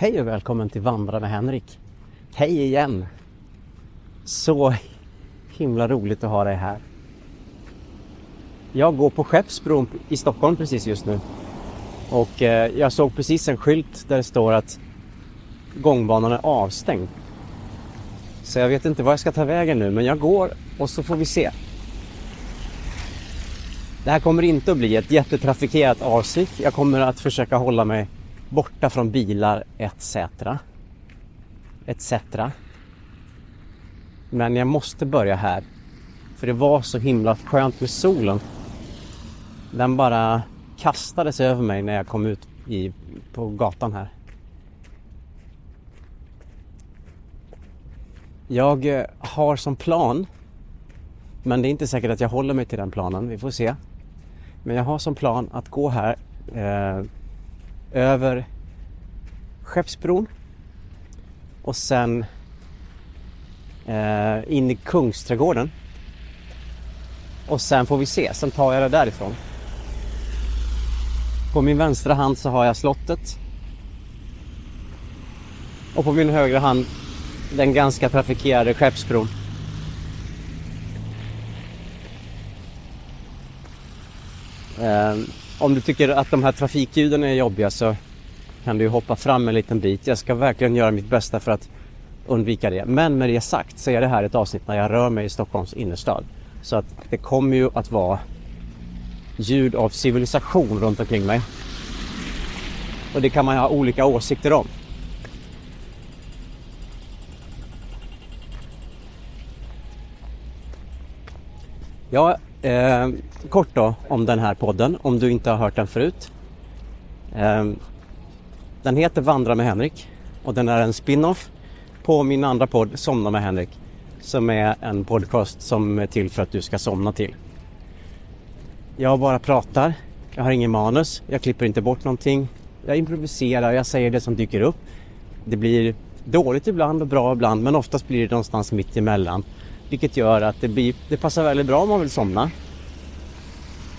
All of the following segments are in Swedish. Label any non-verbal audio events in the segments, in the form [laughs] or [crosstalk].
Hej och välkommen till Vandra med Henrik. Hej igen! Så himla roligt att ha dig här. Jag går på Skeppsbron i Stockholm precis just nu. Och eh, jag såg precis en skylt där det står att gångbanan är avstängd. Så jag vet inte var jag ska ta vägen nu men jag går och så får vi se. Det här kommer inte att bli ett jättetrafikerat avsnitt. Jag kommer att försöka hålla mig borta från bilar etc. etc. Men jag måste börja här. För det var så himla skönt med solen. Den bara kastades över mig när jag kom ut i, på gatan här. Jag eh, har som plan, men det är inte säkert att jag håller mig till den planen, vi får se. Men jag har som plan att gå här eh, över Skeppsbron och sen eh, in i Kungsträdgården. Och sen får vi se, sen tar jag det därifrån. På min vänstra hand så har jag slottet. Och på min högra hand den ganska trafikerade Skeppsbron. Eh, om du tycker att de här trafikljuden är jobbiga så kan du hoppa fram en liten bit. Jag ska verkligen göra mitt bästa för att undvika det. Men med det sagt så är det här ett avsnitt när jag rör mig i Stockholms innerstad. Så att det kommer ju att vara ljud av civilisation runt omkring mig. Och det kan man ha olika åsikter om. Jag eh, kort då om den här podden, om du inte har hört den förut. Eh, den heter Vandra med Henrik och den är en spin-off på min andra podd Somna med Henrik som är en podcast som är till för att du ska somna till. Jag bara pratar, jag har ingen manus, jag klipper inte bort någonting. Jag improviserar, jag säger det som dyker upp. Det blir dåligt ibland och bra ibland men oftast blir det någonstans mitt emellan. Vilket gör att det, blir, det passar väldigt bra om man vill somna.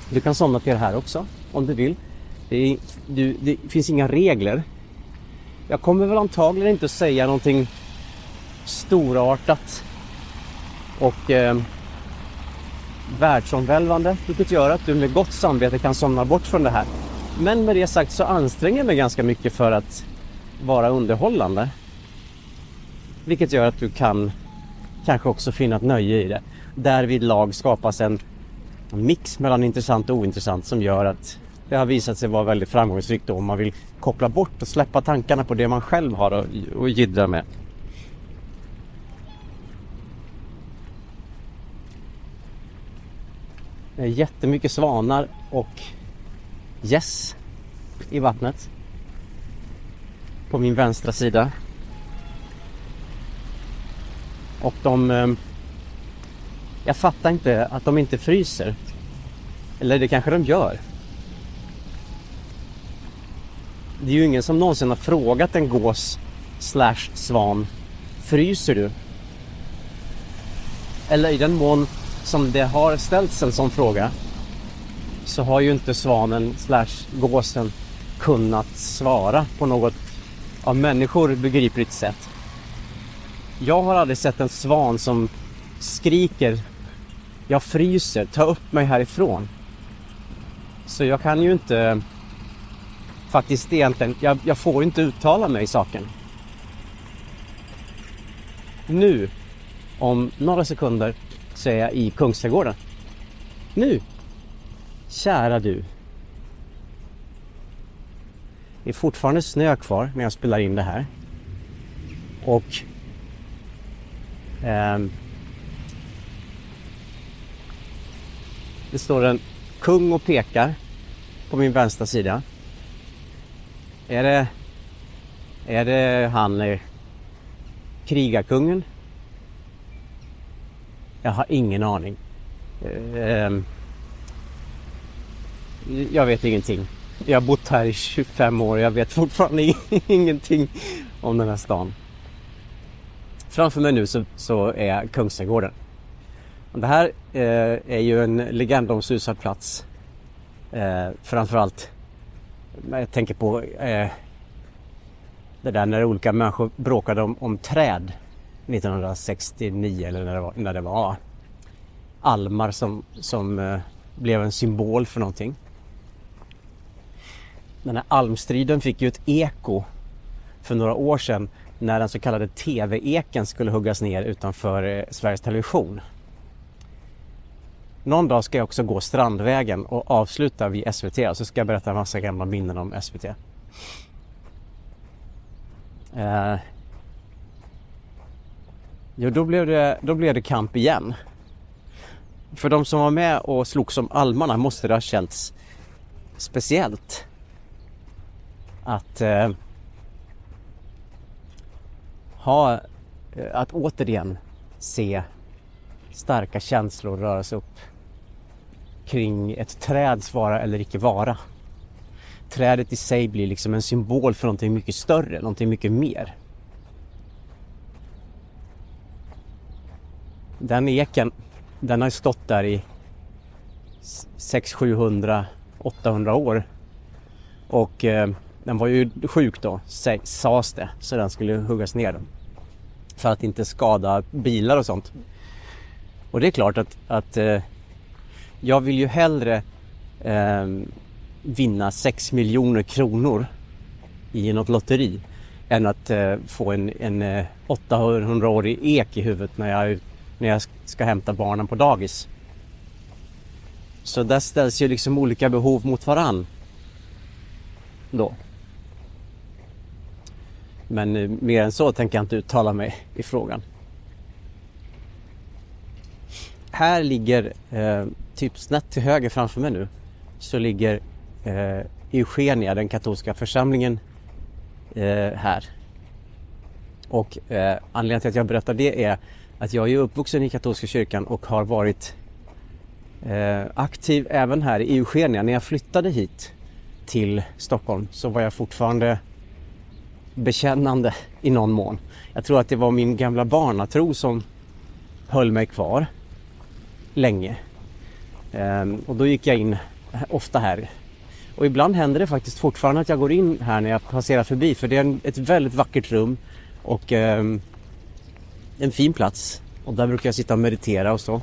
Du kan somna till det här också om du vill. Det, är, du, det finns inga regler. Jag kommer väl antagligen inte säga någonting storartat och eh, världsomvälvande vilket gör att du med gott samvete kan somna bort från det här. Men med det sagt så anstränger jag mig ganska mycket för att vara underhållande. Vilket gör att du kan kanske också finna ett nöje i det. Därvid lag skapas en mix mellan intressant och ointressant som gör att det har visat sig vara väldigt framgångsrikt om man vill koppla bort och släppa tankarna på det man själv har att och jiddra med. Det är jättemycket svanar och gäss i vattnet. På min vänstra sida. Och de... Eh, jag fattar inte att de inte fryser. Eller det kanske de gör. Det är ju ingen som någonsin har frågat en gås slash svan Fryser du? Eller i den mån som det har ställts en sån fråga så har ju inte svanen slash gåsen kunnat svara på något av människor begripligt sätt. Jag har aldrig sett en svan som skriker Jag fryser, ta upp mig härifrån. Så jag kan ju inte faktiskt egentligen, jag, jag får inte uttala mig i saken. Nu, om några sekunder, så är jag i Kungsträdgården. Nu! Kära du. Det är fortfarande snö kvar när jag spelar in det här. Och Ehm, det står en kung och pekar på min vänstra sida. Är det, är det han eh, krigarkungen? Jag har ingen aning. Ehm, jag vet ingenting. Jag har bott här i 25 år och jag vet fortfarande [laughs] ingenting om den här stan. Framför mig nu så, så är Kungsträdgården. Det här eh, är ju en legendomsusad plats. Eh, framförallt, jag tänker på eh, det där när olika människor bråkade om, om träd 1969 eller när det var. När det var almar som, som eh, blev en symbol för någonting. Den här almstriden fick ju ett eko för några år sedan när den så kallade TV-eken skulle huggas ner utanför eh, Sveriges Television. Någon dag ska jag också gå Strandvägen och avsluta vid SVT och så alltså ska jag berätta en massa gamla minnen om SVT. Eh, jo, då blev, det, då blev det kamp igen. För de som var med och slogs om almarna måste det ha känts speciellt. Att eh, ha, eh, att återigen se starka känslor röra sig upp kring ett träds vara eller icke vara. Trädet i sig blir liksom en symbol för någonting mycket större, någonting mycket mer. Den eken, den har stått där i 600, 700, 800 år. Och eh, den var ju sjuk då, sades det, så den skulle huggas ner. För att inte skada bilar och sånt. Och det är klart att, att eh, jag vill ju hellre eh, vinna 6 miljoner kronor i något lotteri än att eh, få en, en eh, 800-årig ek i huvudet när jag, när jag ska hämta barnen på dagis. Så där ställs ju liksom olika behov mot varann. Då. Men eh, mer än så tänker jag inte uttala mig i frågan. Här ligger eh, typ snett till höger framför mig nu så ligger eh, Eugenia, den katolska församlingen eh, här. Och eh, anledningen till att jag berättar det är att jag är uppvuxen i katolska kyrkan och har varit eh, aktiv även här i Eugenia. När jag flyttade hit till Stockholm så var jag fortfarande bekännande i någon mån. Jag tror att det var min gamla barnatro som höll mig kvar länge. Ehm, och då gick jag in ofta här. Och ibland händer det faktiskt fortfarande att jag går in här när jag passerar förbi för det är ett väldigt vackert rum och ehm, en fin plats. Och där brukar jag sitta och meditera och så.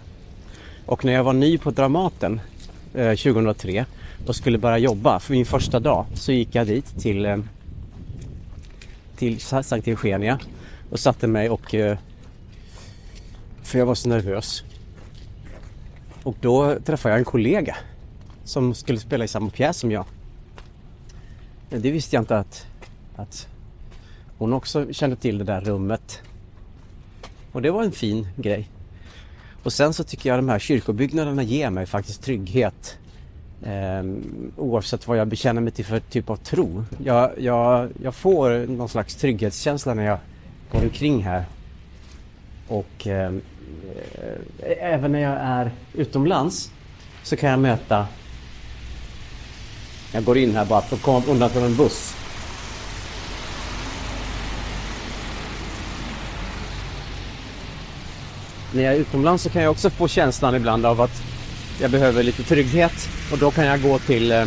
Och när jag var ny på Dramaten eh, 2003 och skulle börja jobba för min första dag så gick jag dit till, eh, till Sankt Eugenia och satte mig och eh, för jag var så nervös och då träffade jag en kollega som skulle spela i samma pjäs som jag. Men Det visste jag inte att, att hon också kände till det där rummet. Och det var en fin grej. Och sen så tycker jag de här kyrkobyggnaderna ger mig faktiskt trygghet. Eh, oavsett vad jag bekänner mig till för typ av tro. Jag, jag, jag får någon slags trygghetskänsla när jag går omkring här. Och ehm, eh, även när jag är utomlands så kan jag möta jag går in här bara för att komma undan från en buss. När jag är utomlands så kan jag också få känslan ibland av att jag behöver lite trygghet och då kan jag gå till eh,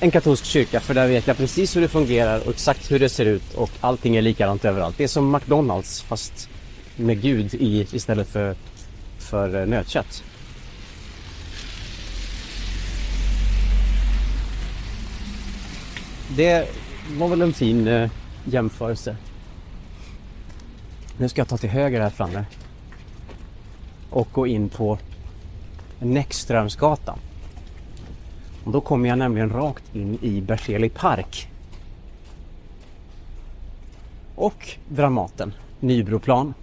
en katolsk kyrka för där vet jag precis hur det fungerar och exakt hur det ser ut och allting är likadant överallt. Det är som McDonalds fast med Gud i istället för, för eh, nötkött. Det var väl en fin eh, jämförelse. Nu ska jag ta till höger här framme och gå in på Näckströmsgatan. Och då kommer jag nämligen rakt in i Berzelii park. Och Dramaten, Nybroplan.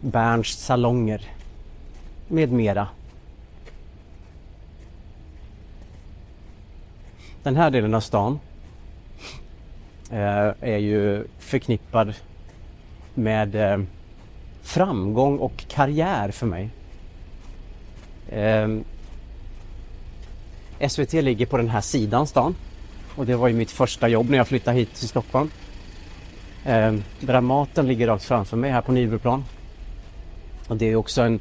Berns salonger med mera. Den här delen av stan eh, är ju förknippad med eh, framgång och karriär för mig. Eh, SVT ligger på den här sidan stan och det var ju mitt första jobb när jag flyttade hit till Stockholm. Eh, Dramaten ligger rakt framför mig här på Nybroplan. Och det är också en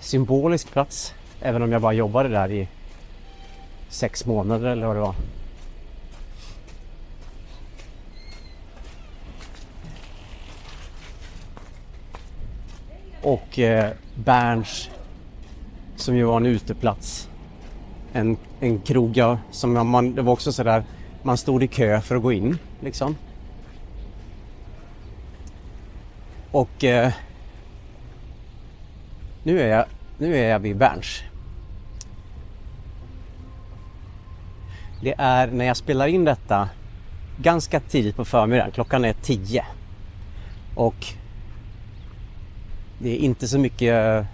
symbolisk plats även om jag bara jobbade där i sex månader eller vad det var. Och eh, Berns som ju var en uteplats. En, en krog ja, som man, det var också sådär, man stod i kö för att gå in liksom. Och eh, nu, är jag, nu är jag vid Berns. Det är när jag spelar in detta ganska tidigt på förmiddagen. Klockan är 10. Och det är inte så mycket eh,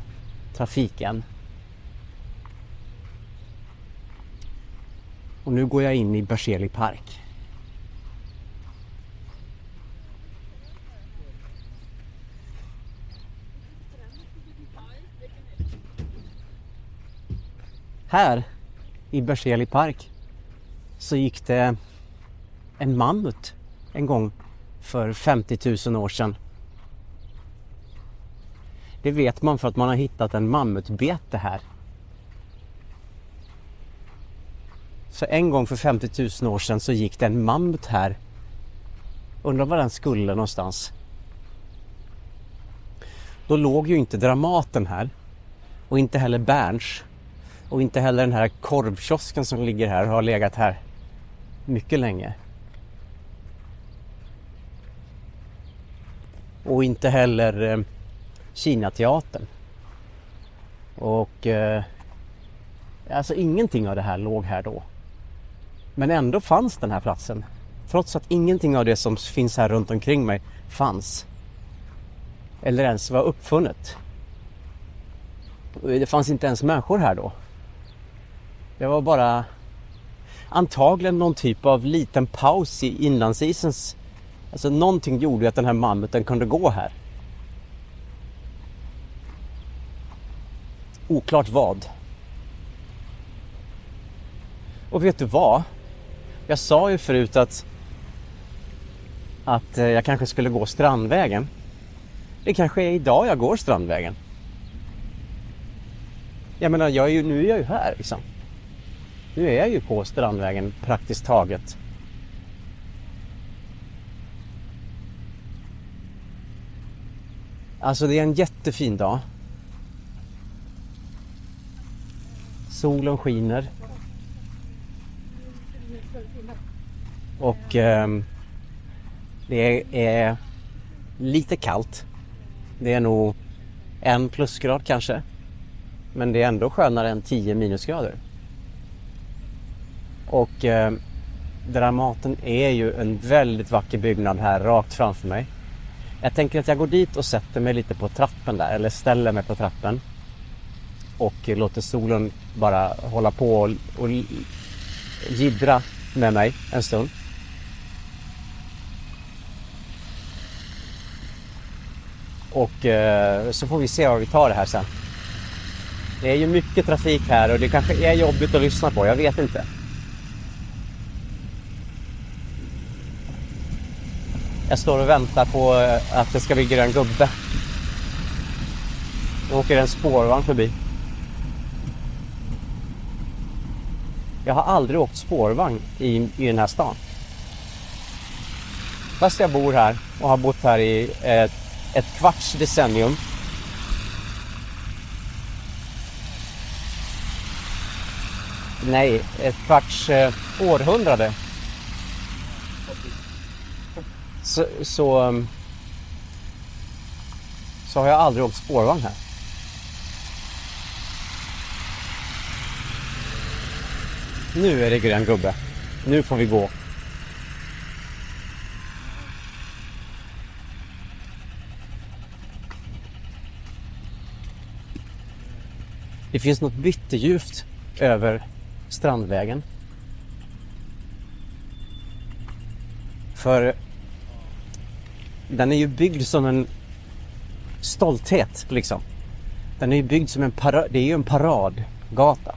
trafik än. Och nu går jag in i Berzelii park. Här i Berzelii park så gick det en mammut en gång för 50 000 år sedan. Det vet man för att man har hittat en mammutbete här. Så en gång för 50 000 år sedan så gick det en mammut här. Undrar var den skulle någonstans. Då låg ju inte Dramaten här. Och inte heller Berns. Och inte heller den här korvkiosken som ligger här har legat här mycket länge. Och inte heller eh, Kinateatern. Och eh, alltså ingenting av det här låg här då. Men ändå fanns den här platsen. Trots att ingenting av det som finns här runt omkring mig fanns. Eller ens var uppfunnet. Det fanns inte ens människor här då. Det var bara antagligen någon typ av liten paus i inlandsisens... Alltså någonting gjorde att den här mammuten kunde gå här. Oklart vad. Och vet du vad? Jag sa ju förut att att eh, jag kanske skulle gå Strandvägen. Det kanske är idag jag går Strandvägen. Jag menar, jag är ju, nu är jag ju här liksom. Nu är jag ju på Strandvägen praktiskt taget. Alltså det är en jättefin dag. Solen skiner. Och eh, det är lite kallt. Det är nog en plusgrad kanske. Men det är ändå skönare än 10 minusgrader. Och eh, Dramaten är ju en väldigt vacker byggnad här rakt framför mig. Jag tänker att jag går dit och sätter mig lite på trappen där, eller ställer mig på trappen. Och låter solen bara hålla på och, och gidra med mig en stund. Och eh, så får vi se var vi tar det här sen. Det är ju mycket trafik här och det kanske är jobbigt att lyssna på, jag vet inte. Jag står och väntar på eh, att det ska bli grön gubbe. Nu åker en spårvagn förbi. Jag har aldrig åkt spårvagn i, i den här stan. Fast jag bor här och har bott här i ett, ett kvarts decennium. nej, ett kvarts eh, århundrade så, så, um, så har jag aldrig åkt spårvagn här. Nu är det grön gubbe. Nu får vi gå. Finns något bitterljuvt över Strandvägen. För den är ju byggd som en stolthet liksom. Den är ju byggd som en parad, det är ju en paradgata.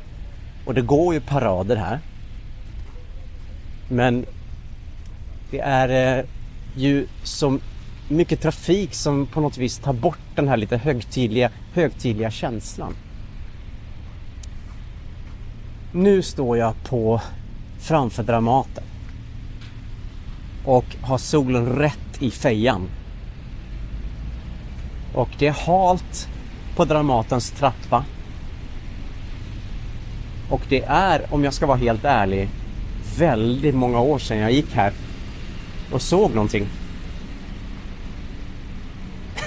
Och det går ju parader här. Men det är eh, ju så mycket trafik som på något vis tar bort den här lite högtidliga, högtidliga känslan. Nu står jag på framför Dramaten. Och har solen rätt i fejan. Och det är halt på Dramatens trappa. Och det är, om jag ska vara helt ärlig, väldigt många år sedan jag gick här och såg någonting.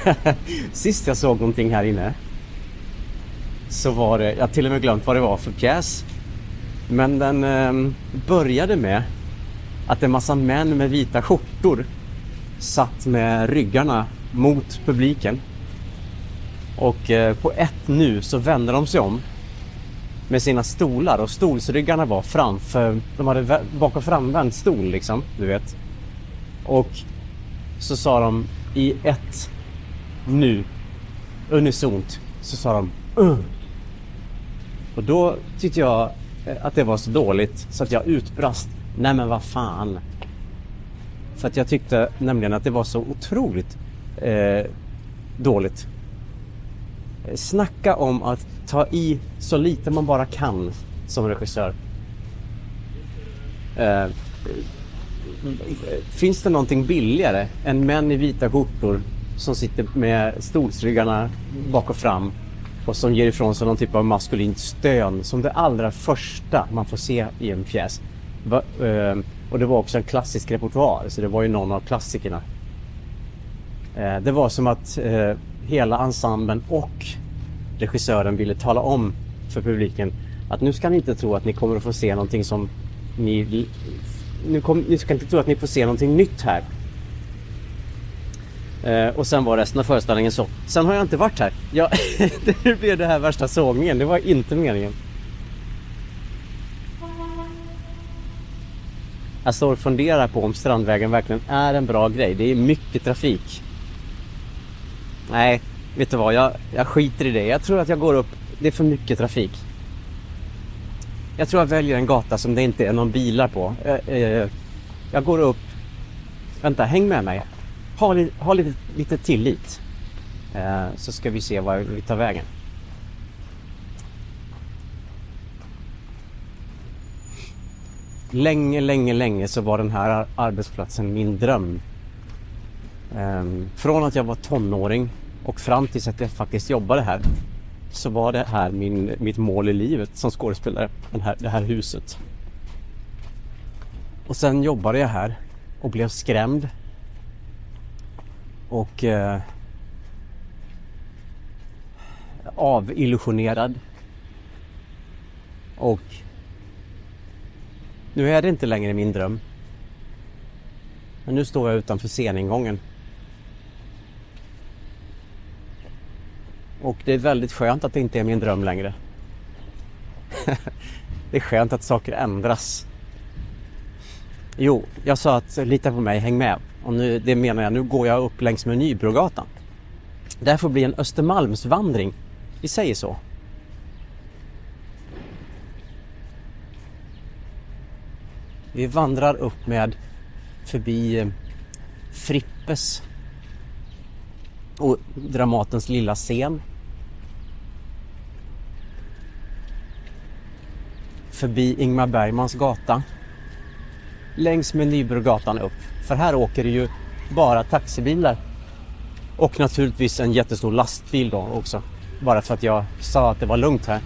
[laughs] Sist jag såg någonting här inne så var det, jag har till och med glömt vad det var för pjäs. Men den eh, började med att en massa män med vita skjortor satt med ryggarna mot publiken. Och eh, på ett nu så vände de sig om med sina stolar och stolsryggarna var framför, de hade bak och framvänd stol liksom, du vet. Och så sa de i ett nu, unisont, så sa de uh. Och då tyckte jag Eh, att det var så dåligt så att jag utbrast. Nej men vad fan. För att jag tyckte nämligen att det var så otroligt eh, dåligt. Eh, snacka om att ta i så lite man bara kan som regissör. Eh, eh, finns det någonting billigare än män i vita skjortor som sitter med stolsryggarna bak och fram och som ger ifrån sig någon typ av maskulint stön som det allra första man får se i en pjäs. Eh, och det var också en klassisk repertoar, så det var ju någon av klassikerna. Eh, det var som att eh, hela ensemblen och regissören ville tala om för publiken att nu ska ni inte tro att ni kommer att få se någonting som ni... Nu kom, ni ska inte tro att ni får se någonting nytt här. Eh, och sen var resten av föreställningen så. Sen har jag inte varit här. Ja, [laughs] det blev det här värsta sågningen. Det var inte meningen. Jag står och funderar på om Strandvägen verkligen är en bra grej. Det är mycket trafik. Nej, vet du vad? Jag, jag skiter i det. Jag tror att jag går upp. Det är för mycket trafik. Jag tror jag väljer en gata som det inte är någon bilar på. Jag, jag, jag går upp. Vänta, häng med mig. Ha, ha lite, lite tillit. Eh, så ska vi se var vi tar vägen. länge, länge, länge så var den här arbetsplatsen min dröm. Ehm, från att jag var tonåring och fram tills att jag faktiskt jobbade här så var det här min, mitt mål i livet som skådespelare, den här, det här huset. Och sen jobbade jag här och blev skrämd. Och eh, avillusionerad. Och nu är det inte längre min dröm. Men nu står jag utanför sceningången. Och det är väldigt skönt att det inte är min dröm längre. [laughs] det är skönt att saker ändras. Jo, jag sa att lita på mig, häng med. Och nu, det menar jag, nu går jag upp längs med Nybrogatan. Det här får bli en Östermalmsvandring. Vi säger så. Vi vandrar upp med förbi eh, Frippes och Dramatens lilla scen. Förbi Ingmar Bergmans gata. Längs med Nybrogatan upp. För här åker det ju bara taxibilar. Och naturligtvis en jättestor lastbil då också. Bara för att jag sa att det var lugnt här.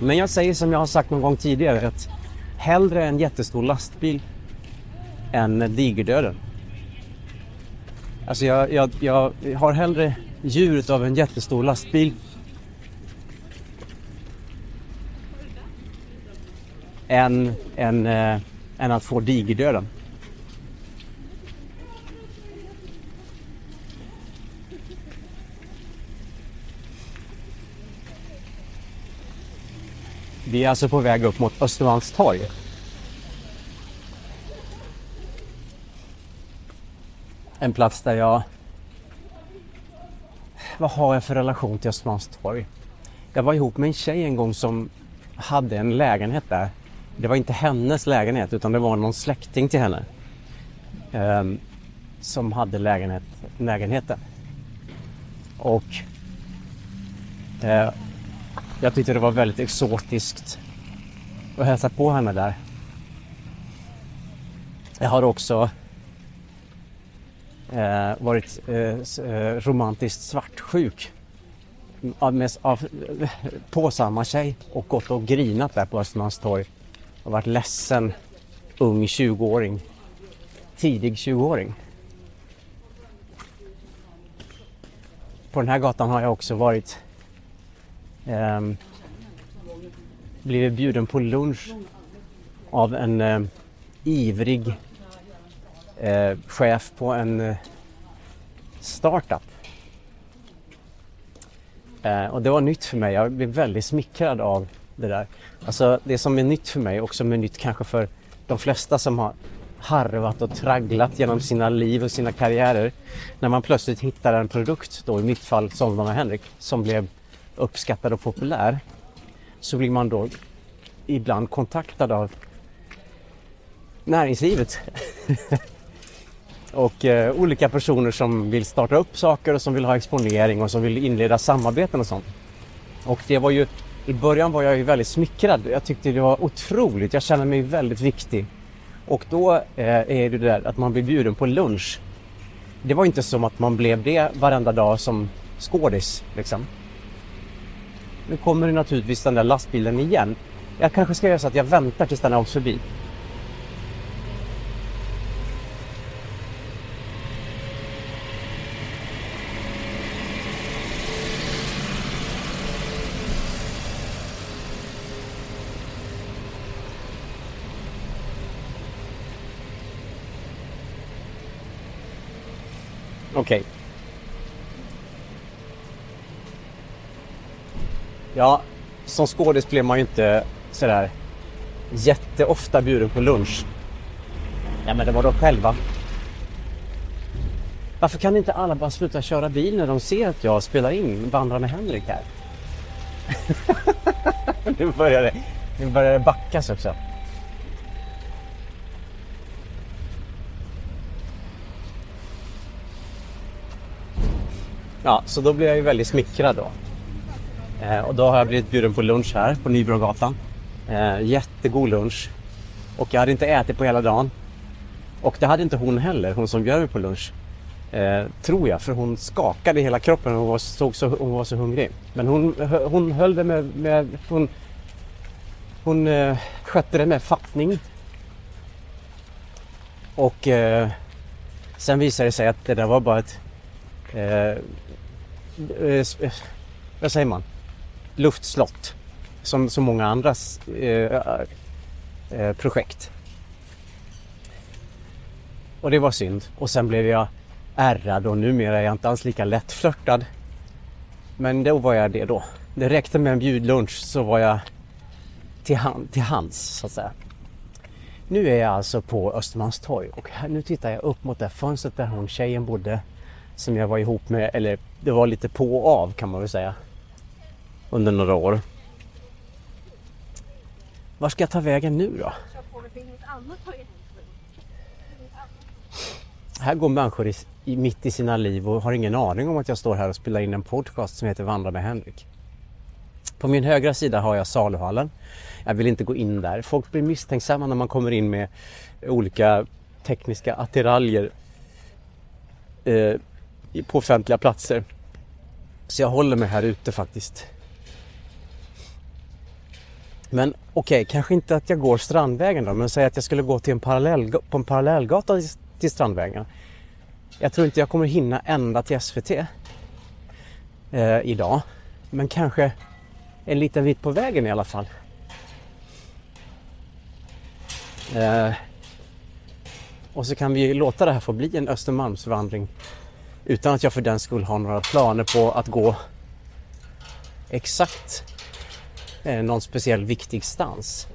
Men jag säger som jag har sagt någon gång tidigare att hellre en jättestor lastbil än digerdöden. Alltså jag, jag, jag har hellre djuret av en jättestor lastbil än, än, eh, än att få digerdöden. Vi är alltså på väg upp mot Östermalmstorg. En plats där jag... Vad har jag för relation till Östermalmstorg? Jag var ihop med en tjej en gång som hade en lägenhet där. Det var inte hennes lägenhet utan det var någon släkting till henne. Eh, som hade lägenhet, lägenheten. Och eh, jag tyckte det var väldigt exotiskt att hälsa på henne där. Jag har också eh, varit eh, eh romantiskt svartsjuk av, av, eh, på samma tjej och gått och grinat där på Östermalmstorg och varit ledsen ung 20-åring. Tidig 20-åring. På den här gatan har jag också varit eh, blivit bjuden på lunch av en eh, ivrig eh, chef på en eh, startup. Eh, och det var nytt för mig. Jag blev väldigt smickrad av det där. Alltså det som är nytt för mig och som är nytt kanske för de flesta som har harvat och tragglat genom sina liv och sina karriärer. När man plötsligt hittar en produkt, då i mitt fall Sommar och Henrik, som blev uppskattad och populär så blir man då ibland kontaktad av näringslivet. [laughs] och eh, olika personer som vill starta upp saker och som vill ha exponering och som vill inleda samarbeten och sånt. Och det var ju, i början var jag ju väldigt smickrad. Jag tyckte det var otroligt. Jag kände mig väldigt viktig. Och då eh, är det där att man blir bjuden på lunch. Det var inte som att man blev det varenda dag som skådis liksom. Nu kommer naturligtvis den där lastbilen igen. Jag kanske ska göra så att jag väntar tills den har åkt förbi. Okej. Okay. Ja, som skådis blir man ju inte sådär jätteofta bjuden på lunch. Ja, men det var de själva. Varför kan inte alla bara sluta köra bil när de ser att jag spelar in Vandra med Henrik här? [laughs] nu börjar det, nu börjar det backas också. Ja, så då blir jag ju väldigt smickrad då. Eh, och då har jag blivit bjuden på lunch här på Nybrogatan. Eh, jättegod lunch. Och jag hade inte ätit på hela dagen. Och det hade inte hon heller, hon som bjöd mig på lunch. Eh, tror jag, för hon skakade hela kroppen och hon var, såg så, hon var så hungrig. Men hon, hon höll det med... med hon hon eh, skötte det med fattning. Och eh, sen visade det sig att det där var bara ett... Eh, eh, eh vad säger man? Luftslott som så många andras eh, eh, projekt. Och det var synd. Och sen blev jag ärrad och numera är jag inte alls lika lättflörtad. Men då var jag det då. Det räckte med en bjudlunch så var jag till, hand, till hands så att säga. Nu är jag alltså på Östermalmstorg och här, nu tittar jag upp mot det fönstret där hon tjejen bodde som jag var ihop med, eller det var lite på och av kan man väl säga under några år. Var ska jag ta vägen nu då? Här går människor i, i, mitt i sina liv och har ingen aning om att jag står här och spelar in en podcast som heter Vandra med Henrik. På min högra sida har jag saluhallen. Jag vill inte gå in där. Folk blir misstänksamma när man kommer in med olika tekniska attiraljer eh, på offentliga platser. Så jag håller mig här ute faktiskt. Men okej, okay, kanske inte att jag går Strandvägen då, men säg att jag skulle gå till en parallell, på en parallellgata till Strandvägen. Jag tror inte jag kommer hinna ända till SVT eh, idag. Men kanske en liten bit på vägen i alla fall. Eh, och så kan vi låta det här få bli en Östermalmsvandring utan att jag för den skull har några planer på att gå exakt eh, någon speciell viktig stans.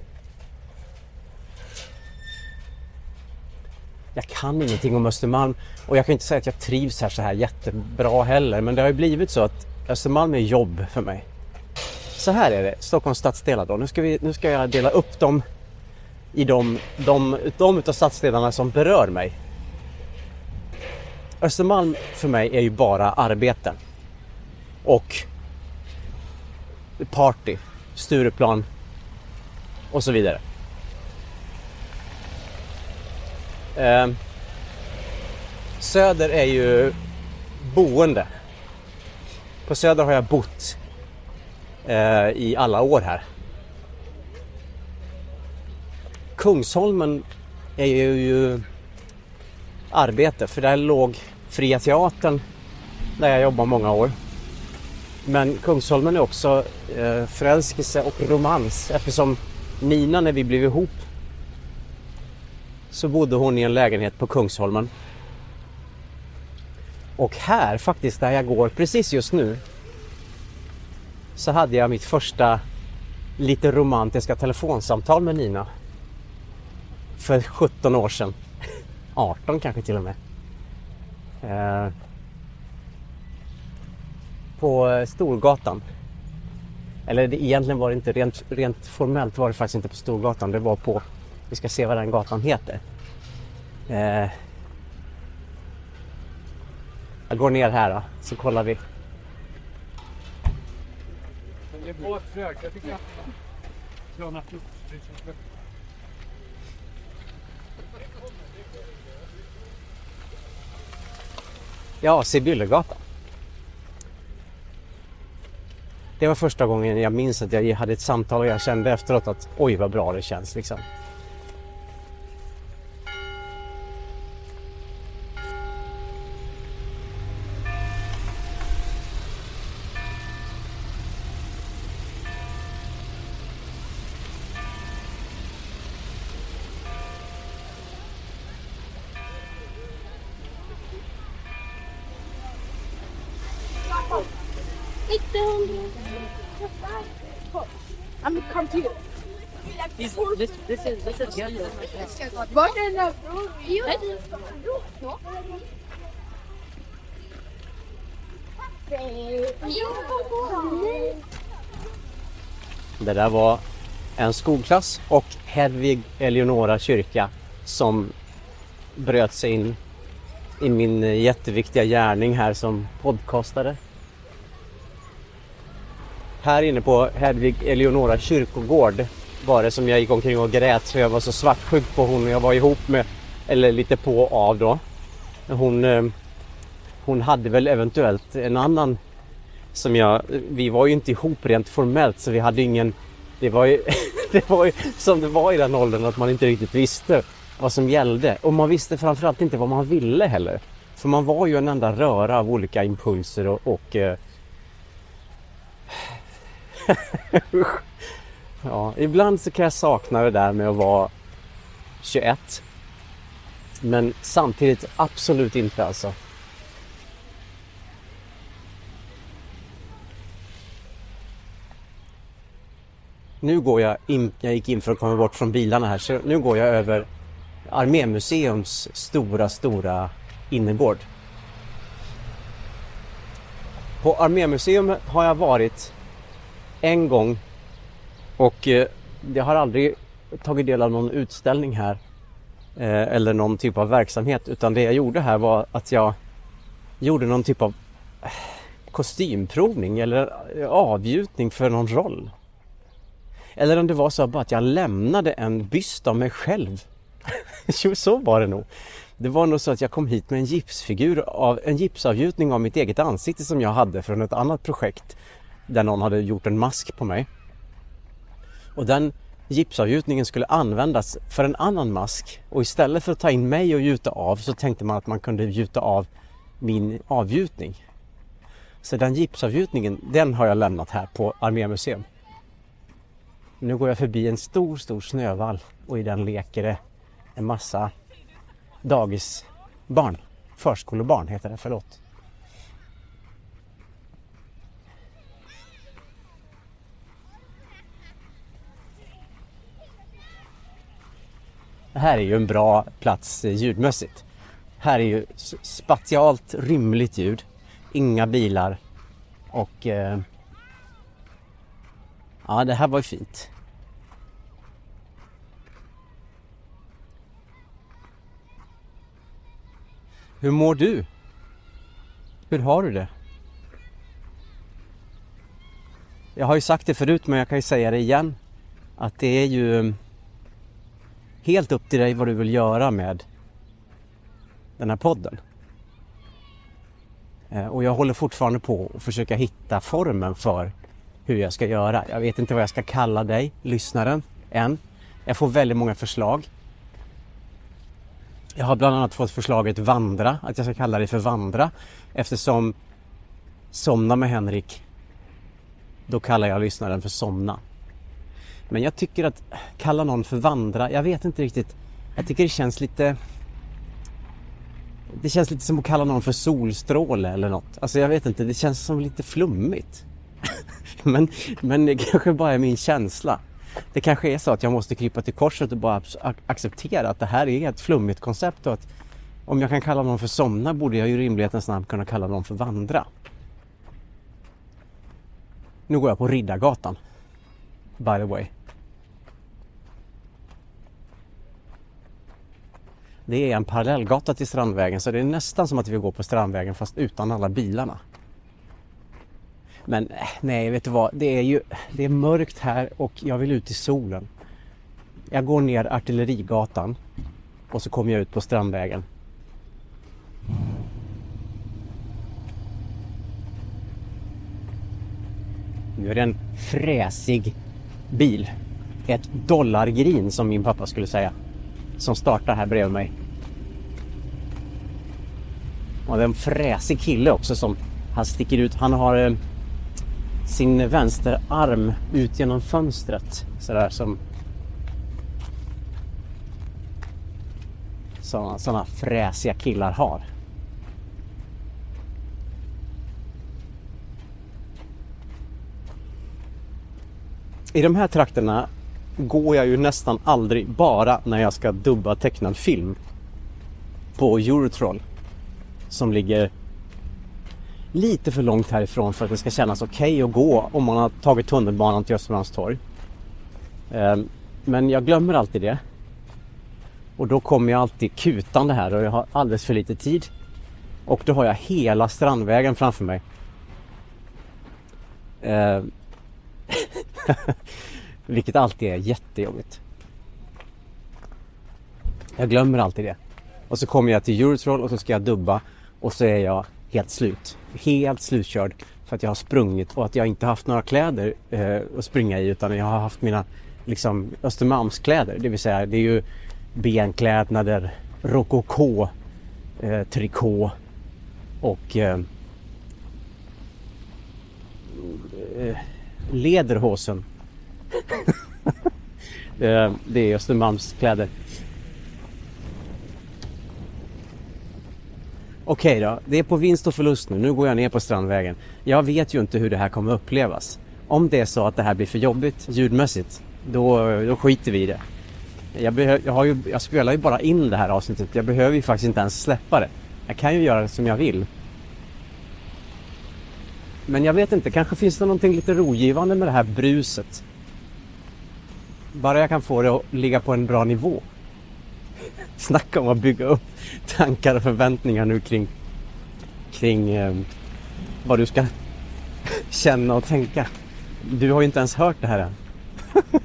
Jag kan ingenting om Östermalm och jag kan inte säga att jag trivs här så här jättebra heller men det har ju blivit så att Östermalm är jobb för mig. Så här är det, Stockholms stadsdelar då. Nu ska, vi, nu ska jag dela upp dem i de, de, de utav stadsdelarna som berör mig. Östermalm för mig är ju bara arbete. Och party, Stureplan och så vidare. Eh, söder är ju boende. På Söder har jag bott eh, i alla år här. Kungsholmen är ju, ju arbete för där låg Fria Teatern där jag jobbade många år. Men Kungsholmen är också eh, förälskelse och romans eftersom Nina när vi blev ihop så bodde hon i en lägenhet på Kungsholmen. Och här faktiskt där jag går precis just nu så hade jag mitt första lite romantiska telefonsamtal med Nina. För 17 år sedan. [laughs] 18 kanske till och med. Eh, på eh, Storgatan. Eller det, egentligen var det inte rent, rent formellt var det faktiskt inte på Storgatan. Det var på, vi ska se vad den gatan heter. Eh, jag går ner här då, så kollar vi. Ja, Sibyllegatan. Det var första gången jag minns att jag hade ett samtal och jag kände efteråt att oj vad bra det känns liksom. In the you? Det där var en skolklass och Hedvig Eleonora kyrka som bröt sig in i min jätteviktiga gärning här som podcastare. Här inne på Hedvig Eleonora kyrkogård var det som jag gick omkring och grät för jag var så svartsjuk på hon jag var ihop med, eller lite på och av då. Hon, eh, hon hade väl eventuellt en annan som jag, vi var ju inte ihop rent formellt så vi hade ingen, det var ju, [laughs] det var ju som det var i den åldern att man inte riktigt visste vad som gällde och man visste framförallt inte vad man ville heller. För man var ju en enda röra av olika impulser och, och eh, [laughs] ja, ibland så kan jag sakna det där med att vara 21. Men samtidigt absolut inte alltså. Nu går jag in, jag gick in för att komma bort från bilarna här, så nu går jag över Armémuseums stora, stora innergård. På Armémuseum har jag varit en gång och eh, jag har aldrig tagit del av någon utställning här eh, eller någon typ av verksamhet utan det jag gjorde här var att jag gjorde någon typ av eh, kostymprovning eller eh, avgjutning för någon roll. Eller om det var så bara att jag lämnade en byst av mig själv. [laughs] jo, så var det nog. Det var nog så att jag kom hit med en gipsfigur av en gipsavgjutning av mitt eget ansikte som jag hade från ett annat projekt där någon hade gjort en mask på mig. Och den gipsavgjutningen skulle användas för en annan mask och istället för att ta in mig och gjuta av så tänkte man att man kunde gjuta av min avgjutning. Så den gipsavgjutningen, den har jag lämnat här på Armémuseum. Nu går jag förbi en stor, stor snövall och i den leker det en massa dagisbarn. Förskolebarn heter det, förlåt. Det här är ju en bra plats eh, ljudmässigt. Här är ju spatialt rymligt ljud. Inga bilar. Och... Eh, ja, det här var ju fint. Hur mår du? Hur har du det? Jag har ju sagt det förut men jag kan ju säga det igen. Att det är ju helt upp till dig vad du vill göra med den här podden. Eh, och jag håller fortfarande på att försöka hitta formen för hur jag ska göra. Jag vet inte vad jag ska kalla dig, lyssnaren, än. Jag får väldigt många förslag. Jag har bland annat fått förslaget vandra, att jag ska kalla dig för vandra eftersom somna med Henrik, då kallar jag lyssnaren för somna. Men jag tycker att kalla någon för vandra, jag vet inte riktigt. Jag tycker det känns lite... Det känns lite som att kalla någon för solstråle eller något. Alltså jag vet inte, det känns som lite flummigt. [laughs] men, men det kanske bara är min känsla. Det kanske är så att jag måste krypa till korset och bara acceptera att det här är ett flummigt koncept och att om jag kan kalla någon för somna borde jag ju i rimlighetens namn kunna kalla någon för vandra. Nu går jag på Riddargatan. By the way. Det är en parallellgata till Strandvägen så det är nästan som att vi går på Strandvägen fast utan alla bilarna. Men eh, nej, vet du vad? Det är ju det är mörkt här och jag vill ut i solen. Jag går ner Artillerigatan och så kommer jag ut på Strandvägen. Nu är det en fräsig bil. Ett dollargrin som min pappa skulle säga. Som startar här bredvid mig. Och det är en fräsig kille också som han sticker ut. Han har eh, sin vänsterarm ut genom fönstret. Sådär som sådana, sådana fräsiga killar har. I de här trakterna går jag ju nästan aldrig bara när jag ska dubba tecknad film på Eurotroll som ligger lite för långt härifrån för att det ska kännas okej att gå om man har tagit tunnelbanan till Östermalmstorg. Ehm, men jag glömmer alltid det. Och då kommer jag alltid kutande här och jag har alldeles för lite tid. Och då har jag hela Strandvägen framför mig. Ehm, [laughs] vilket alltid är jättejobbigt. Jag glömmer alltid det. Och så kommer jag till Eurotroll och så ska jag dubba och så är jag helt slut. Helt slutkörd för att jag har sprungit och att jag inte haft några kläder eh, att springa i utan jag har haft mina liksom Östermalmskläder. Det vill säga det är ju benklädnader, rokoko, eh, trikå och eh, eh lederhosen. [laughs] Eh, det är Östermalmskläder. Okej då, det är på vinst och förlust nu. Nu går jag ner på Strandvägen. Jag vet ju inte hur det här kommer upplevas. Om det är så att det här blir för jobbigt ljudmässigt, då, då skiter vi i det. Jag, behö- jag, har ju, jag spelar ju bara in det här avsnittet. Jag behöver ju faktiskt inte ens släppa det. Jag kan ju göra det som jag vill. Men jag vet inte, kanske finns det någonting lite rogivande med det här bruset. Bara jag kan få det att ligga på en bra nivå. Snacka om att bygga upp tankar och förväntningar nu kring, kring eh, vad du ska känna och tänka. Du har ju inte ens hört det här än. [laughs]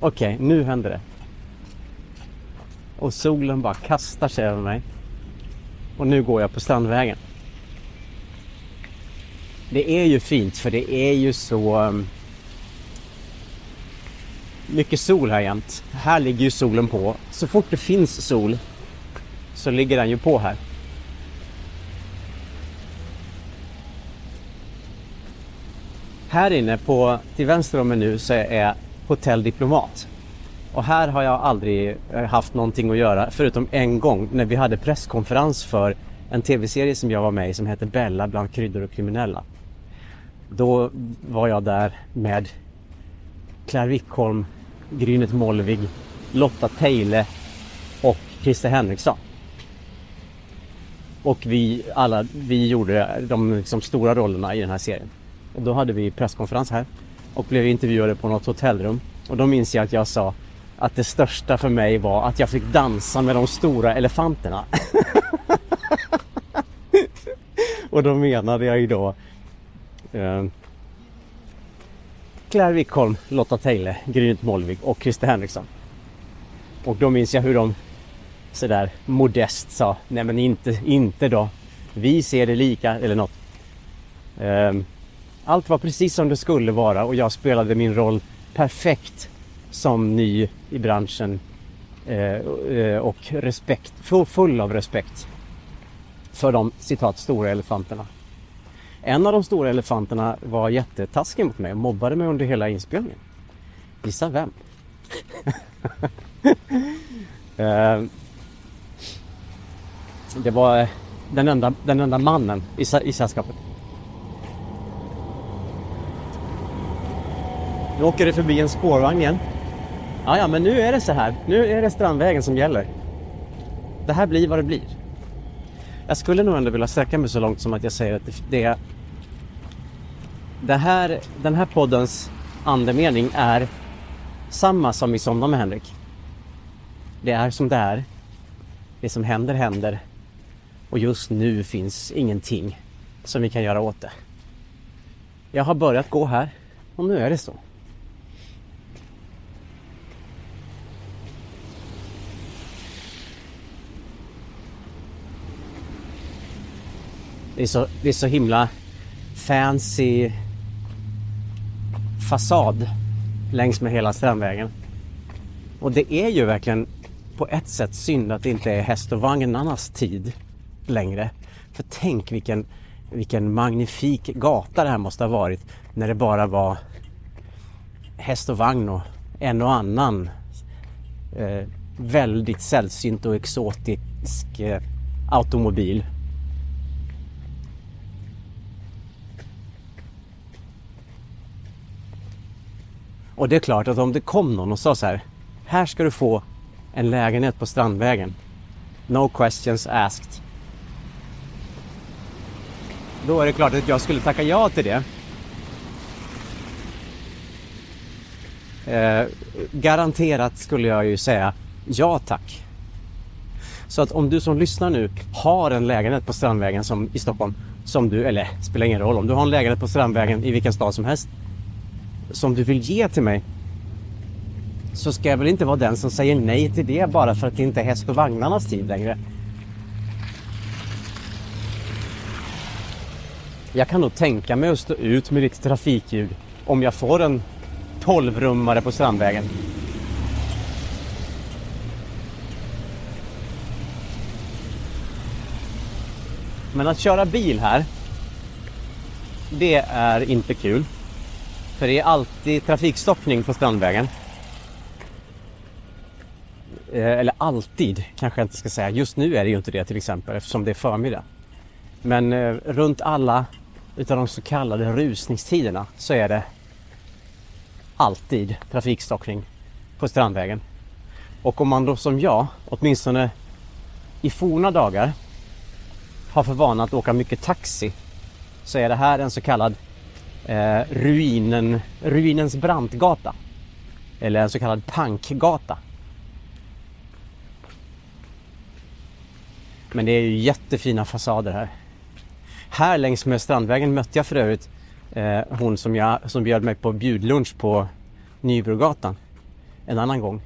Okej, nu händer det. Och solen bara kastar sig över mig. Och nu går jag på Strandvägen. Det är ju fint för det är ju så... Ehm, mycket sol här jämt. Här ligger ju solen på. Så fort det finns sol så ligger den ju på här. Här inne på, till vänster om mig nu så är Hotell Diplomat. Och här har jag aldrig eh, haft någonting att göra förutom en gång när vi hade presskonferens för en tv-serie som jag var med i som heter Bella bland kryddor och kriminella. Då var jag där med Claire Wickholm, Grynet Molvig, Lotta Teile och Christer Henriksson. Och vi alla, vi gjorde de liksom stora rollerna i den här serien. Och då hade vi presskonferens här och blev intervjuade på något hotellrum. Och då minns jag att jag sa att det största för mig var att jag fick dansa med de stora elefanterna. [laughs] och då menade jag ju då eh, Claire Wickholm, Lotta Tejle, Grynet Molvig och Christer Henriksson. Och då minns jag hur de sådär modest sa, nej men inte, inte då. Vi ser det lika, eller något. Um, allt var precis som det skulle vara och jag spelade min roll perfekt som ny i branschen eh, eh, och respekt, full av respekt för de citat stora elefanterna. En av de stora elefanterna var jättetaskig mot mig och mobbade mig under hela inspelningen. Gissa vem? [laughs] Eh, det var eh, den enda, den enda mannen i, i sällskapet. Nu åker det förbi en spårvagn igen. Ja, ja, men nu är det så här. Nu är det Strandvägen som gäller. Det här blir vad det blir. Jag skulle nog ändå vilja sträcka mig så långt som att jag säger att det, det här, den här poddens andemening är samma som i Somna med Henrik. Det är som det är. Det som händer händer. Och just nu finns ingenting som vi kan göra åt det. Jag har börjat gå här och nu är det så. Det är så, det är så himla fancy fasad längs med hela Strandvägen. Och det är ju verkligen på ett sätt synd att det inte är häst och vagnarnas tid längre. För tänk vilken, vilken magnifik gata det här måste ha varit när det bara var häst och vagn och en och annan eh, väldigt sällsynt och exotisk eh, automobil. Och det är klart att om det kom någon och sa så här. Här ska du få en lägenhet på Strandvägen. No questions asked. Då är det klart att jag skulle tacka ja till det. Eh, garanterat skulle jag ju säga ja tack. Så att om du som lyssnar nu har en lägenhet på Strandvägen som, i Stockholm som du, eller spelar ingen roll, om du har en lägenhet på Strandvägen i vilken stad som helst som du vill ge till mig så ska jag väl inte vara den som säger nej till det bara för att det inte är häst och vagnarnas tid längre. Jag kan nog tänka mig att stå ut med ditt trafikljud om jag får en 12-rummare på Strandvägen. Men att köra bil här, det är inte kul. För det är alltid trafikstockning på Strandvägen. Eh, eller alltid kanske jag inte ska säga. Just nu är det ju inte det till exempel eftersom det är förmiddag. Men eh, runt alla utav de så kallade rusningstiderna så är det alltid trafikstockning på Strandvägen. Och om man då som jag, åtminstone i forna dagar, har för vana att åka mycket taxi så är det här en så kallad eh, ruinen, ruinens brantgata. Eller en så kallad pankgata. Men det är ju jättefina fasader här. Här längs med Strandvägen mötte jag för övrigt eh, hon som, jag, som bjöd mig på bjudlunch på Nybrogatan en annan gång.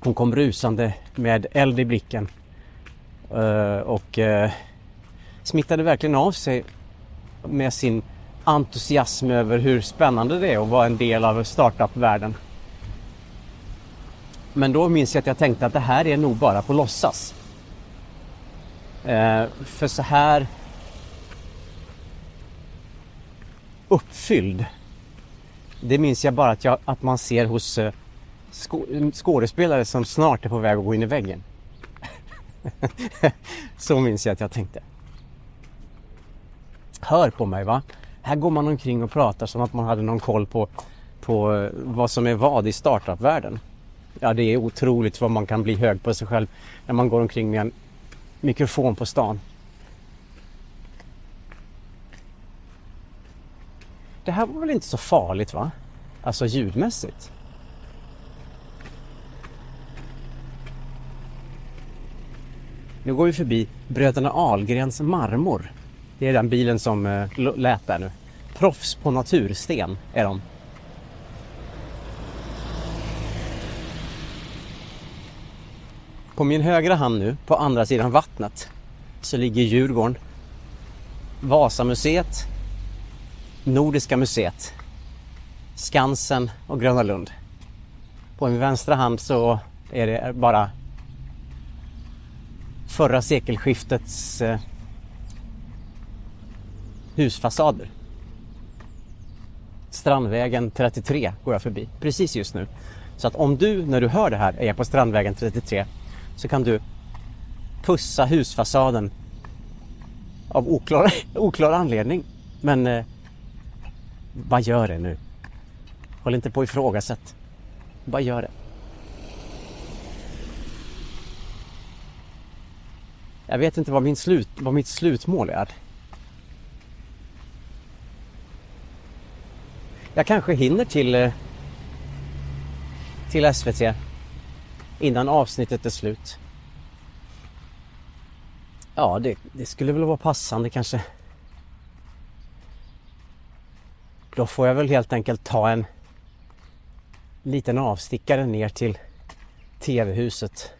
Hon kom rusande med eld i blicken eh, och eh, smittade verkligen av sig med sin entusiasm över hur spännande det är att vara en del av startup-världen. Men då minns jag att jag tänkte att det här är nog bara på låtsas. Eh, för så här uppfylld. Det minns jag bara att, jag, att man ser hos eh, skådespelare som snart är på väg att gå in i väggen. [laughs] så minns jag att jag tänkte. Hör på mig va? Här går man omkring och pratar som att man hade någon koll på, på eh, vad som är vad i startup-världen. Ja, det är otroligt vad man kan bli hög på sig själv när man går omkring med en mikrofon på stan. Det här var väl inte så farligt va? Alltså ljudmässigt. Nu går vi förbi Bröderna Ahlgrens marmor. Det är den bilen som eh, lät där nu. Proffs på natursten är de. På min högra hand nu, på andra sidan vattnet, så ligger Djurgården, Vasamuseet, Nordiska museet, Skansen och Gröna Lund. På min vänstra hand så är det bara förra sekelskiftets eh, husfasader. Strandvägen 33 går jag förbi precis just nu. Så att om du när du hör det här är på Strandvägen 33 så kan du pussa husfasaden av oklar, [laughs] oklar anledning. Men eh, vad gör det nu? Håll inte på ifrågasätt. Bara gör det. Jag vet inte vad, min slut, vad mitt slutmål är. Jag kanske hinner till, eh, till SVT innan avsnittet är slut. Ja, det, det skulle väl vara passande kanske. Då får jag väl helt enkelt ta en liten avstickare ner till TV-huset.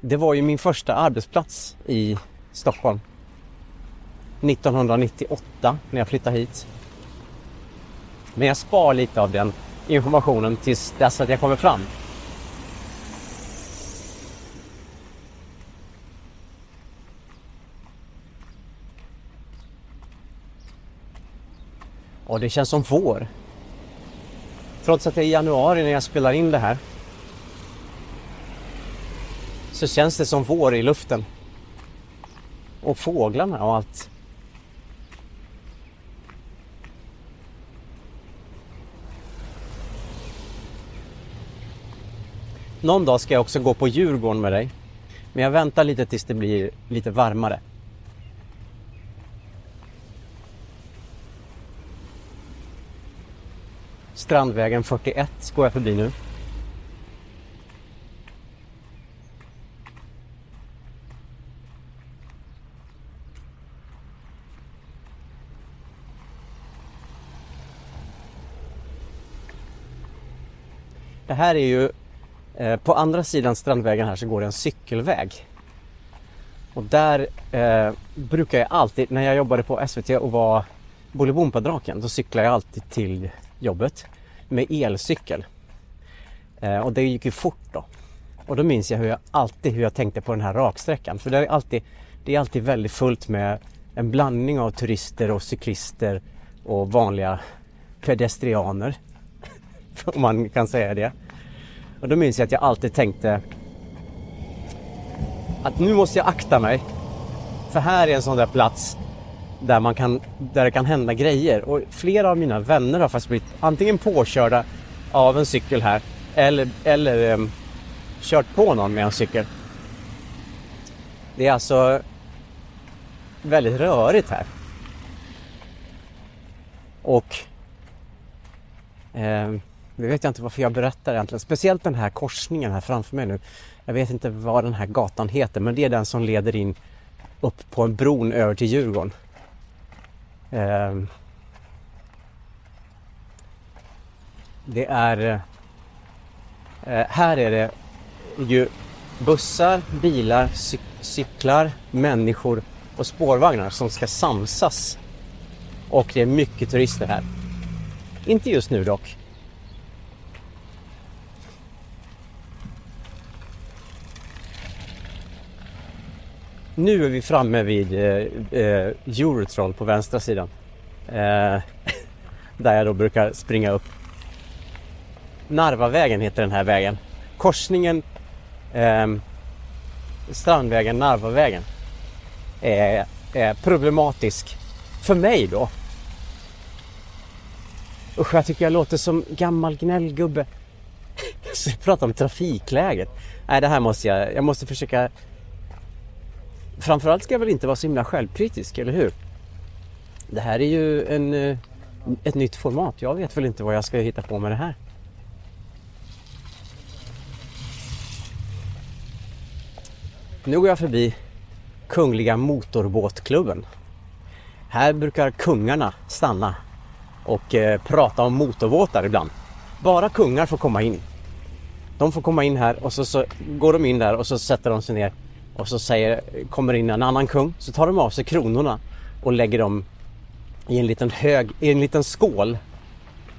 Det var ju min första arbetsplats i Stockholm. 1998 när jag flyttade hit. Men jag spar lite av den informationen tills dess att jag kommer fram. Och det känns som vår. Trots att det är januari när jag spelar in det här. Så känns det som vår i luften. Och fåglarna och allt. Någon dag ska jag också gå på Djurgården med dig. Men jag väntar lite tills det blir lite varmare. Strandvägen 41 går jag förbi nu. Det här är ju Eh, på andra sidan Strandvägen här så går det en cykelväg. Och där eh, brukar jag alltid, när jag jobbade på SVT och var Bolibompadraken, då cyklade jag alltid till jobbet med elcykel. Eh, och det gick ju fort då. Och då minns jag hur jag alltid hur jag tänkte på den här raksträckan. För det är alltid, det är alltid väldigt fullt med en blandning av turister och cyklister och vanliga pedestrianer. [laughs] Om man kan säga det. Och då minns jag att jag alltid tänkte att nu måste jag akta mig. För här är en sån där plats där, man kan, där det kan hända grejer. Och flera av mina vänner har faktiskt blivit antingen påkörda av en cykel här eller, eller um, kört på någon med en cykel. Det är alltså väldigt rörigt här. Och um, det vet jag inte varför jag berättar egentligen. Speciellt den här korsningen här framför mig nu. Jag vet inte vad den här gatan heter men det är den som leder in upp på en bron över till Djurgården. Ehm. Det är... Eh, eh, här är det ju bussar, bilar, cyklar, människor och spårvagnar som ska samsas. Och det är mycket turister här. Inte just nu dock. Nu är vi framme vid eh, eh, Eurotroll på vänstra sidan. Eh, [laughs] där jag då brukar springa upp. Narvavägen heter den här vägen. Korsningen eh, Strandvägen, Narvavägen är, är problematisk för mig då. Usch, jag tycker jag låter som gammal gnällgubbe. [laughs] Jag pratar om trafikläget. Nej, det här måste jag, jag måste försöka Framförallt ska jag väl inte vara så himla självkritisk, eller hur? Det här är ju en, eh, ett nytt format. Jag vet väl inte vad jag ska hitta på med det här. Nu går jag förbi Kungliga Motorbåtklubben. Här brukar kungarna stanna och eh, prata om motorbåtar ibland. Bara kungar får komma in. De får komma in här och så, så går de in där och så sätter de sig ner och så säger, kommer in en annan kung så tar de av sig kronorna och lägger dem i en liten hög, i en liten skål.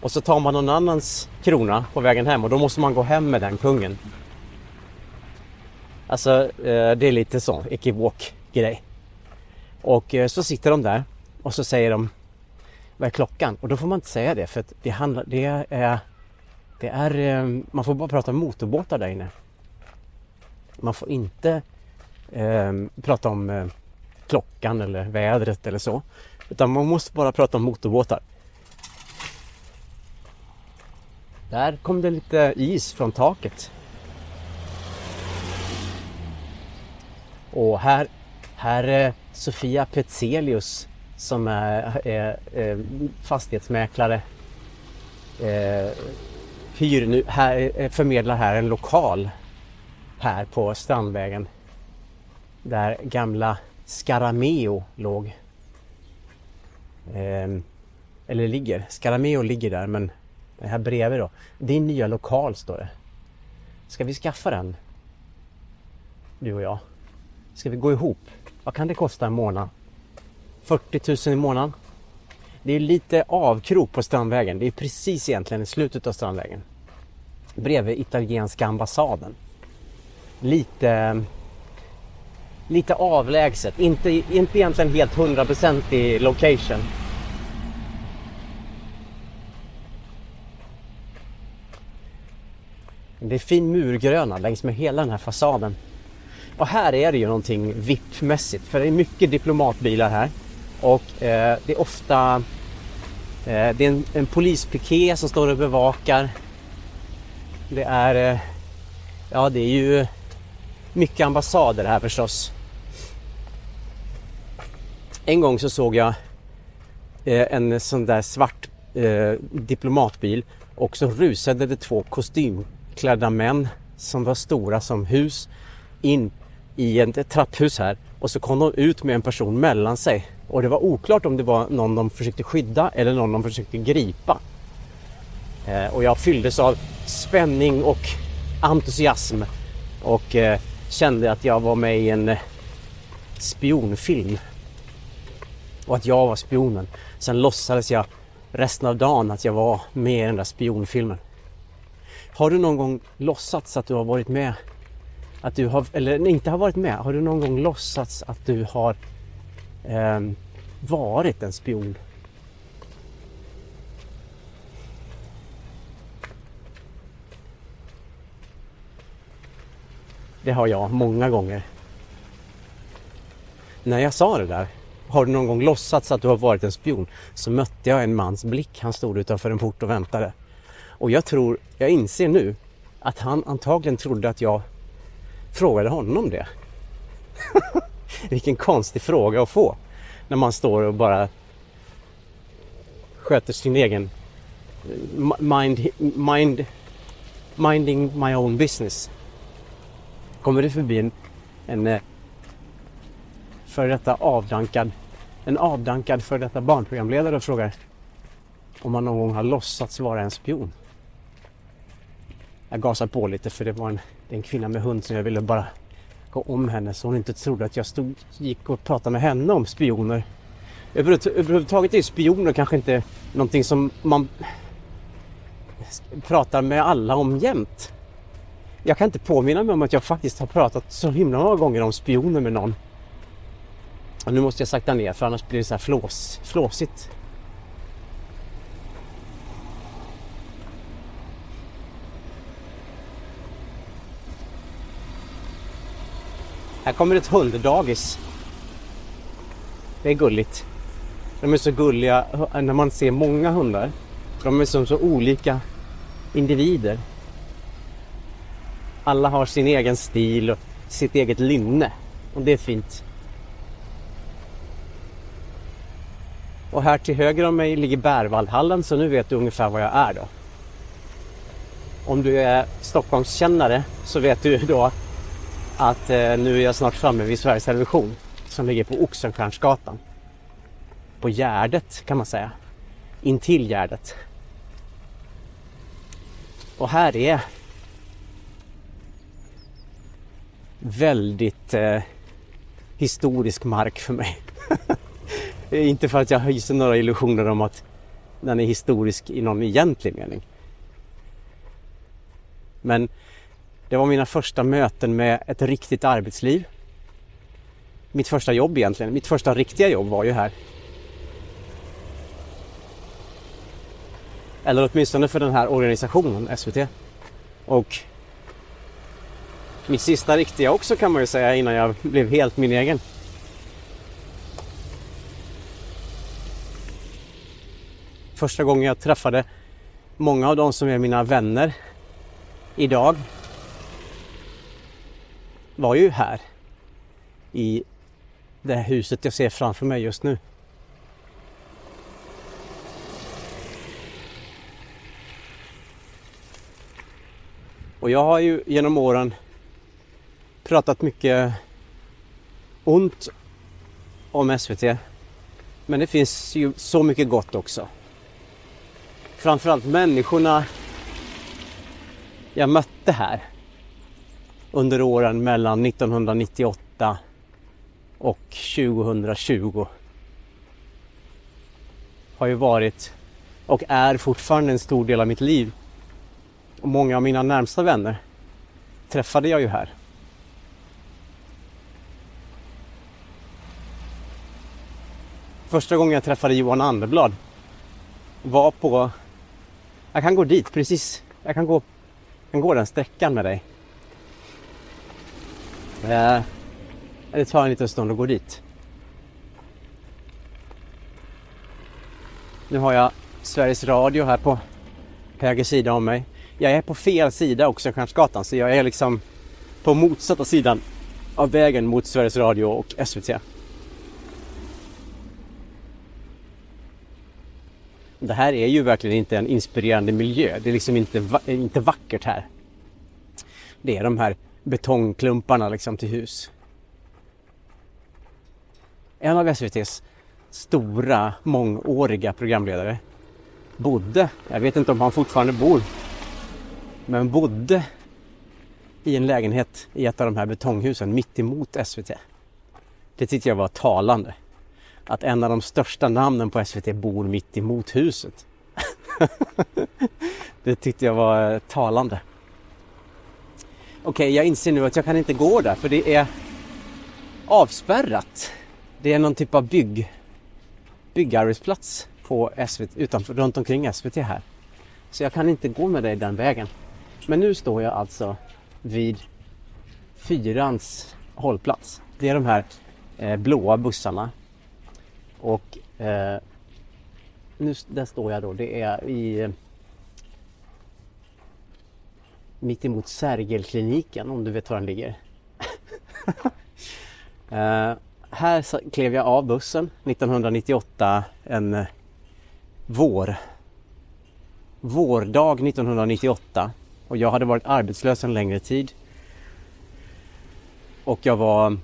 Och så tar man någon annans krona på vägen hem och då måste man gå hem med den kungen. Alltså eh, det är lite så, ekivok grej. Och eh, så sitter de där och så säger de Vad är klockan? Och då får man inte säga det för att det handlar, det är Det är, eh, man får bara prata motorbåtar där inne. Man får inte eh, prata om eh, klockan eller vädret eller så. Utan man måste bara prata om motorbåtar. Där kom det lite is från taket. Och här, här är Sofia Petzelius som är, är, är fastighetsmäklare. Eh, hyr nu, här, eh, förmedlar här en lokal här på Strandvägen där gamla Scarameo låg. Eh, eller ligger. Scarameo ligger där men den här bredvid då. Din nya lokal står det. Ska vi skaffa den? Du och jag. Ska vi gå ihop? Vad kan det kosta en månad? 40 000 i månaden. Det är lite avkrok på Strandvägen. Det är precis egentligen i slutet av Strandvägen. Bredvid italienska ambassaden. Lite lite avlägset. Inte, inte egentligen helt hundraprocentig location. Det är fin murgröna längs med hela den här fasaden. Och här är det ju någonting VIP-mässigt för det är mycket diplomatbilar här. Och eh, det är ofta eh, det är en, en polispiké som står och bevakar. Det är eh, ja det är ju mycket ambassader här förstås. En gång så såg jag eh, en sån där svart eh, diplomatbil. Och så rusade det två kostymklädda män som var stora som hus in i ett trapphus här. Och så kom de ut med en person mellan sig. Och det var oklart om det var någon de försökte skydda eller någon de försökte gripa. Eh, och jag fylldes av spänning och entusiasm. Och eh, kände att jag var med i en eh, spionfilm och att jag var spionen. Sen låtsades jag resten av dagen att jag var med i den där spionfilmen. Har du någon gång låtsats att du har varit med? Att du har, eller inte har varit med. Har du någon gång låtsats att du har eh, varit en spion? Det har jag många gånger. När jag sa det där har du någon gång låtsats att du har varit en spion? Så mötte jag en mans blick. Han stod utanför en port och väntade. Och jag tror, jag inser nu att han antagligen trodde att jag frågade honom det. [laughs] Vilken konstig fråga att få. När man står och bara sköter sin egen eh, mind, mind, minding my own business. Kommer det förbi en, en eh, för detta avdankad, en avdankad för detta barnprogramledare och frågar om man någon gång har låtsats vara en spion. Jag gasar på lite för det var en, det en kvinna med hund som jag ville bara gå om henne så hon inte trodde att jag stod, gick och pratade med henne om spioner. Överhuvudtaget är spioner kanske inte någonting som man pratar med alla om jämt. Jag kan inte påminna mig om att jag faktiskt har pratat så himla många gånger om spioner med någon och nu måste jag sakta ner för annars blir det så här flås, flåsigt. Här kommer ett hunddagis. Det är gulligt. De är så gulliga när man ser många hundar. De är som så olika individer. Alla har sin egen stil och sitt eget lynne. Och det är fint. Och här till höger om mig ligger Bärvaldhallen så nu vet du ungefär var jag är då. Om du är Stockholmskännare så vet du då att eh, nu är jag snart framme vid Sveriges Television som ligger på Oxenstiernsgatan. På Gärdet kan man säga. Intill Gärdet. Och här är väldigt eh, historisk mark för mig. [laughs] Eh, inte för att jag hyser några illusioner om att den är historisk i någon egentlig mening. Men det var mina första möten med ett riktigt arbetsliv. Mitt första jobb egentligen. Mitt första riktiga jobb var ju här. Eller åtminstone för den här organisationen, SVT. Och mitt sista riktiga också kan man ju säga innan jag blev helt min egen. Första gången jag träffade många av de som är mina vänner idag var ju här i det här huset jag ser framför mig just nu. Och jag har ju genom åren pratat mycket ont om SVT. Men det finns ju så mycket gott också. Framförallt människorna jag mötte här under åren mellan 1998 och 2020 har ju varit och är fortfarande en stor del av mitt liv. Och många av mina närmsta vänner träffade jag ju här. Första gången jag träffade Johan Anderblad var på... Jag kan gå dit precis. Jag kan gå, jag kan gå den sträckan med dig. Eh, det tar en liten stund att gå dit. Nu har jag Sveriges Radio här på höger sida om mig. Jag är på fel sida också Stjärnsgatan så jag är liksom på motsatta sidan av vägen mot Sveriges Radio och SVT. Det här är ju verkligen inte en inspirerande miljö. Det är liksom inte, inte vackert här. Det är de här betongklumparna liksom till hus. En av SVTs stora mångåriga programledare bodde, jag vet inte om han fortfarande bor, men bodde i en lägenhet i ett av de här betonghusen mitt emot SVT. Det tyckte jag var talande. Att en av de största namnen på SVT bor mitt emot huset. [laughs] det tyckte jag var eh, talande. Okej, okay, jag inser nu att jag kan inte gå där för det är avspärrat. Det är någon typ av bygg, byggarbetsplats på SVT, utanför, runt omkring SVT här. Så jag kan inte gå med dig den vägen. Men nu står jag alltså vid Fyrans hållplats. Det är de här eh, blåa bussarna. Och eh, nu, där står jag då. Det är i mitt emot Sergelkliniken om du vet var den ligger. uh, [laughs] här klev jag av bussen 1998 en eh, vår. Vårdag 1998 och jag hade varit arbetslös en längre tid. Och jag var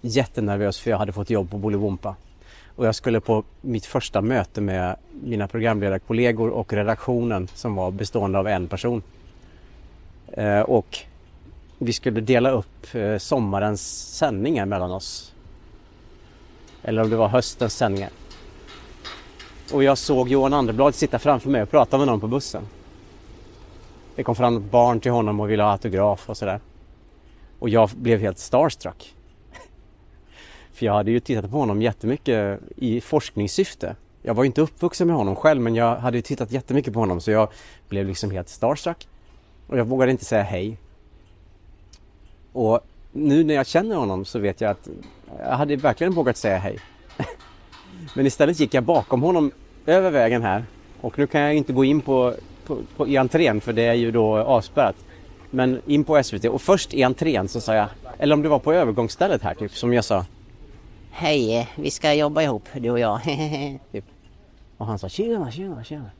jättenervös för jag hade fått jobb på Bolibompa. Och jag skulle på mitt första möte med mina programledarkollegor och redaktionen som var bestående av en person Eh, och vi skulle dela upp eh, sommarens sändningar mellan oss. Eller om det var höstens sändningar. Och jag såg Johan Anderblad sitta framför mig och prata med någon på bussen. Det kom fram ett barn till honom och ville ha autograf och sådär. Och jag blev helt starstruck. För jag hade ju tittat på honom jättemycket i forskningssyfte. Jag var ju inte uppvuxen med honom själv men jag hade ju tittat jättemycket på honom så jag blev liksom helt starstruck. Och jag vågade inte säga hej. Och nu när jag känner honom så vet jag att jag hade verkligen vågat säga hej. [laughs] Men istället gick jag bakom honom över vägen här och nu kan jag inte gå in på, på, på i entrén för det är ju då avspärrat. Men in på SVT och först i entrén så sa jag, eller om det var på övergångsstället här typ, som jag sa Hej, vi ska jobba ihop du och jag. [laughs] typ. Och han sa tjena, tjena, tjena.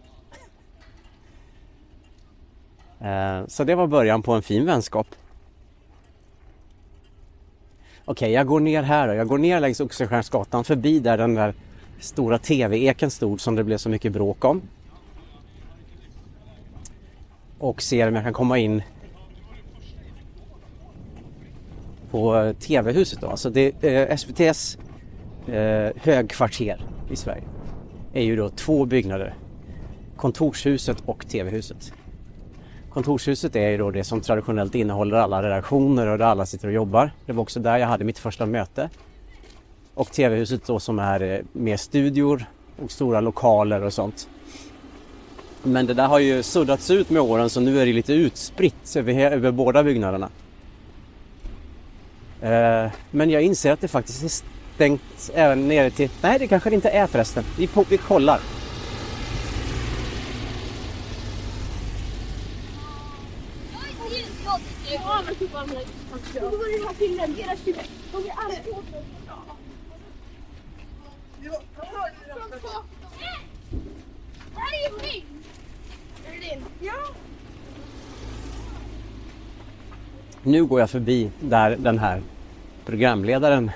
Eh, så det var början på en fin vänskap. Okej, jag går ner här då. Jag går ner längs Oxenstiernsgatan förbi där den där stora TV-eken stod som det blev så mycket bråk om. Och ser om jag kan komma in på eh, TV-huset då. Alltså det, eh, SVTs eh, högkvarter i Sverige är ju då två byggnader. Kontorshuset och TV-huset. Kontorshuset är ju då det som traditionellt innehåller alla redaktioner och där alla sitter och jobbar. Det var också där jag hade mitt första möte. Och TV-huset då som är mer med studior och stora lokaler och sånt. Men det där har ju suddats ut med åren så nu är det lite utspritt över, över båda byggnaderna. Eh, men jag inser att det faktiskt är stängt även nere till... Nej, det kanske det inte är förresten. Vi, på, vi kollar. Nu går jag förbi där den här programledaren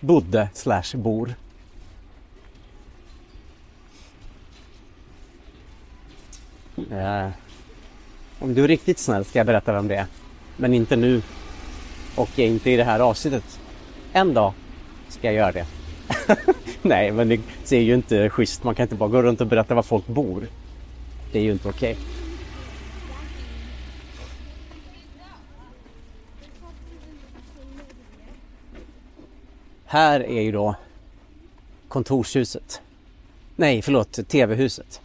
bodde slash bor. Eh, om du är riktigt snäll ska jag berätta vem det är. Men inte nu. Och inte i det här avsnittet. En dag ska jag göra det. [laughs] Nej, men det är ju inte schysst. Man kan inte bara gå runt och berätta var folk bor. Det är ju inte okej. Här är ju då kontorshuset. Nej, förlåt, TV-huset.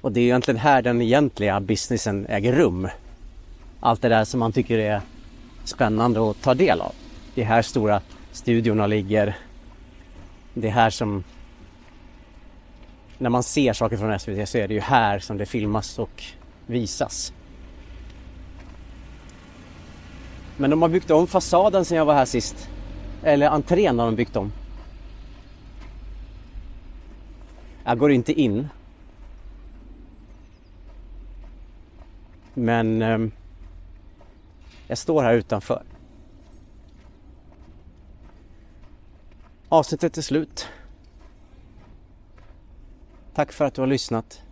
Och det är ju egentligen här den egentliga businessen äger rum. Allt det där som man tycker är spännande att ta del av. Det är här stora studiorna ligger. Det är här som... När man ser saker från SVT så är det ju här som det filmas och visas. Men de har byggt om fasaden sen jag var här sist. Eller entrén har de byggt om. Jag går inte in. Men eh, jag står här utanför. Avsnittet är slut. Tack för att du har lyssnat.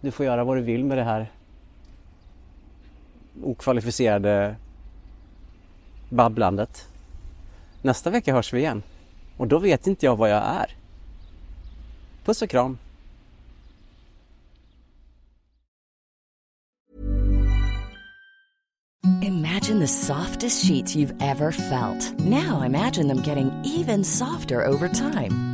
Du får göra vad du vill med det här okvalificerade babblandet. Nästa vecka hörs vi igen. Och då vet inte jag vad jag är. Puss och kram. Imagine the softest sheets you've ever felt. Now imagine them getting even softer over time.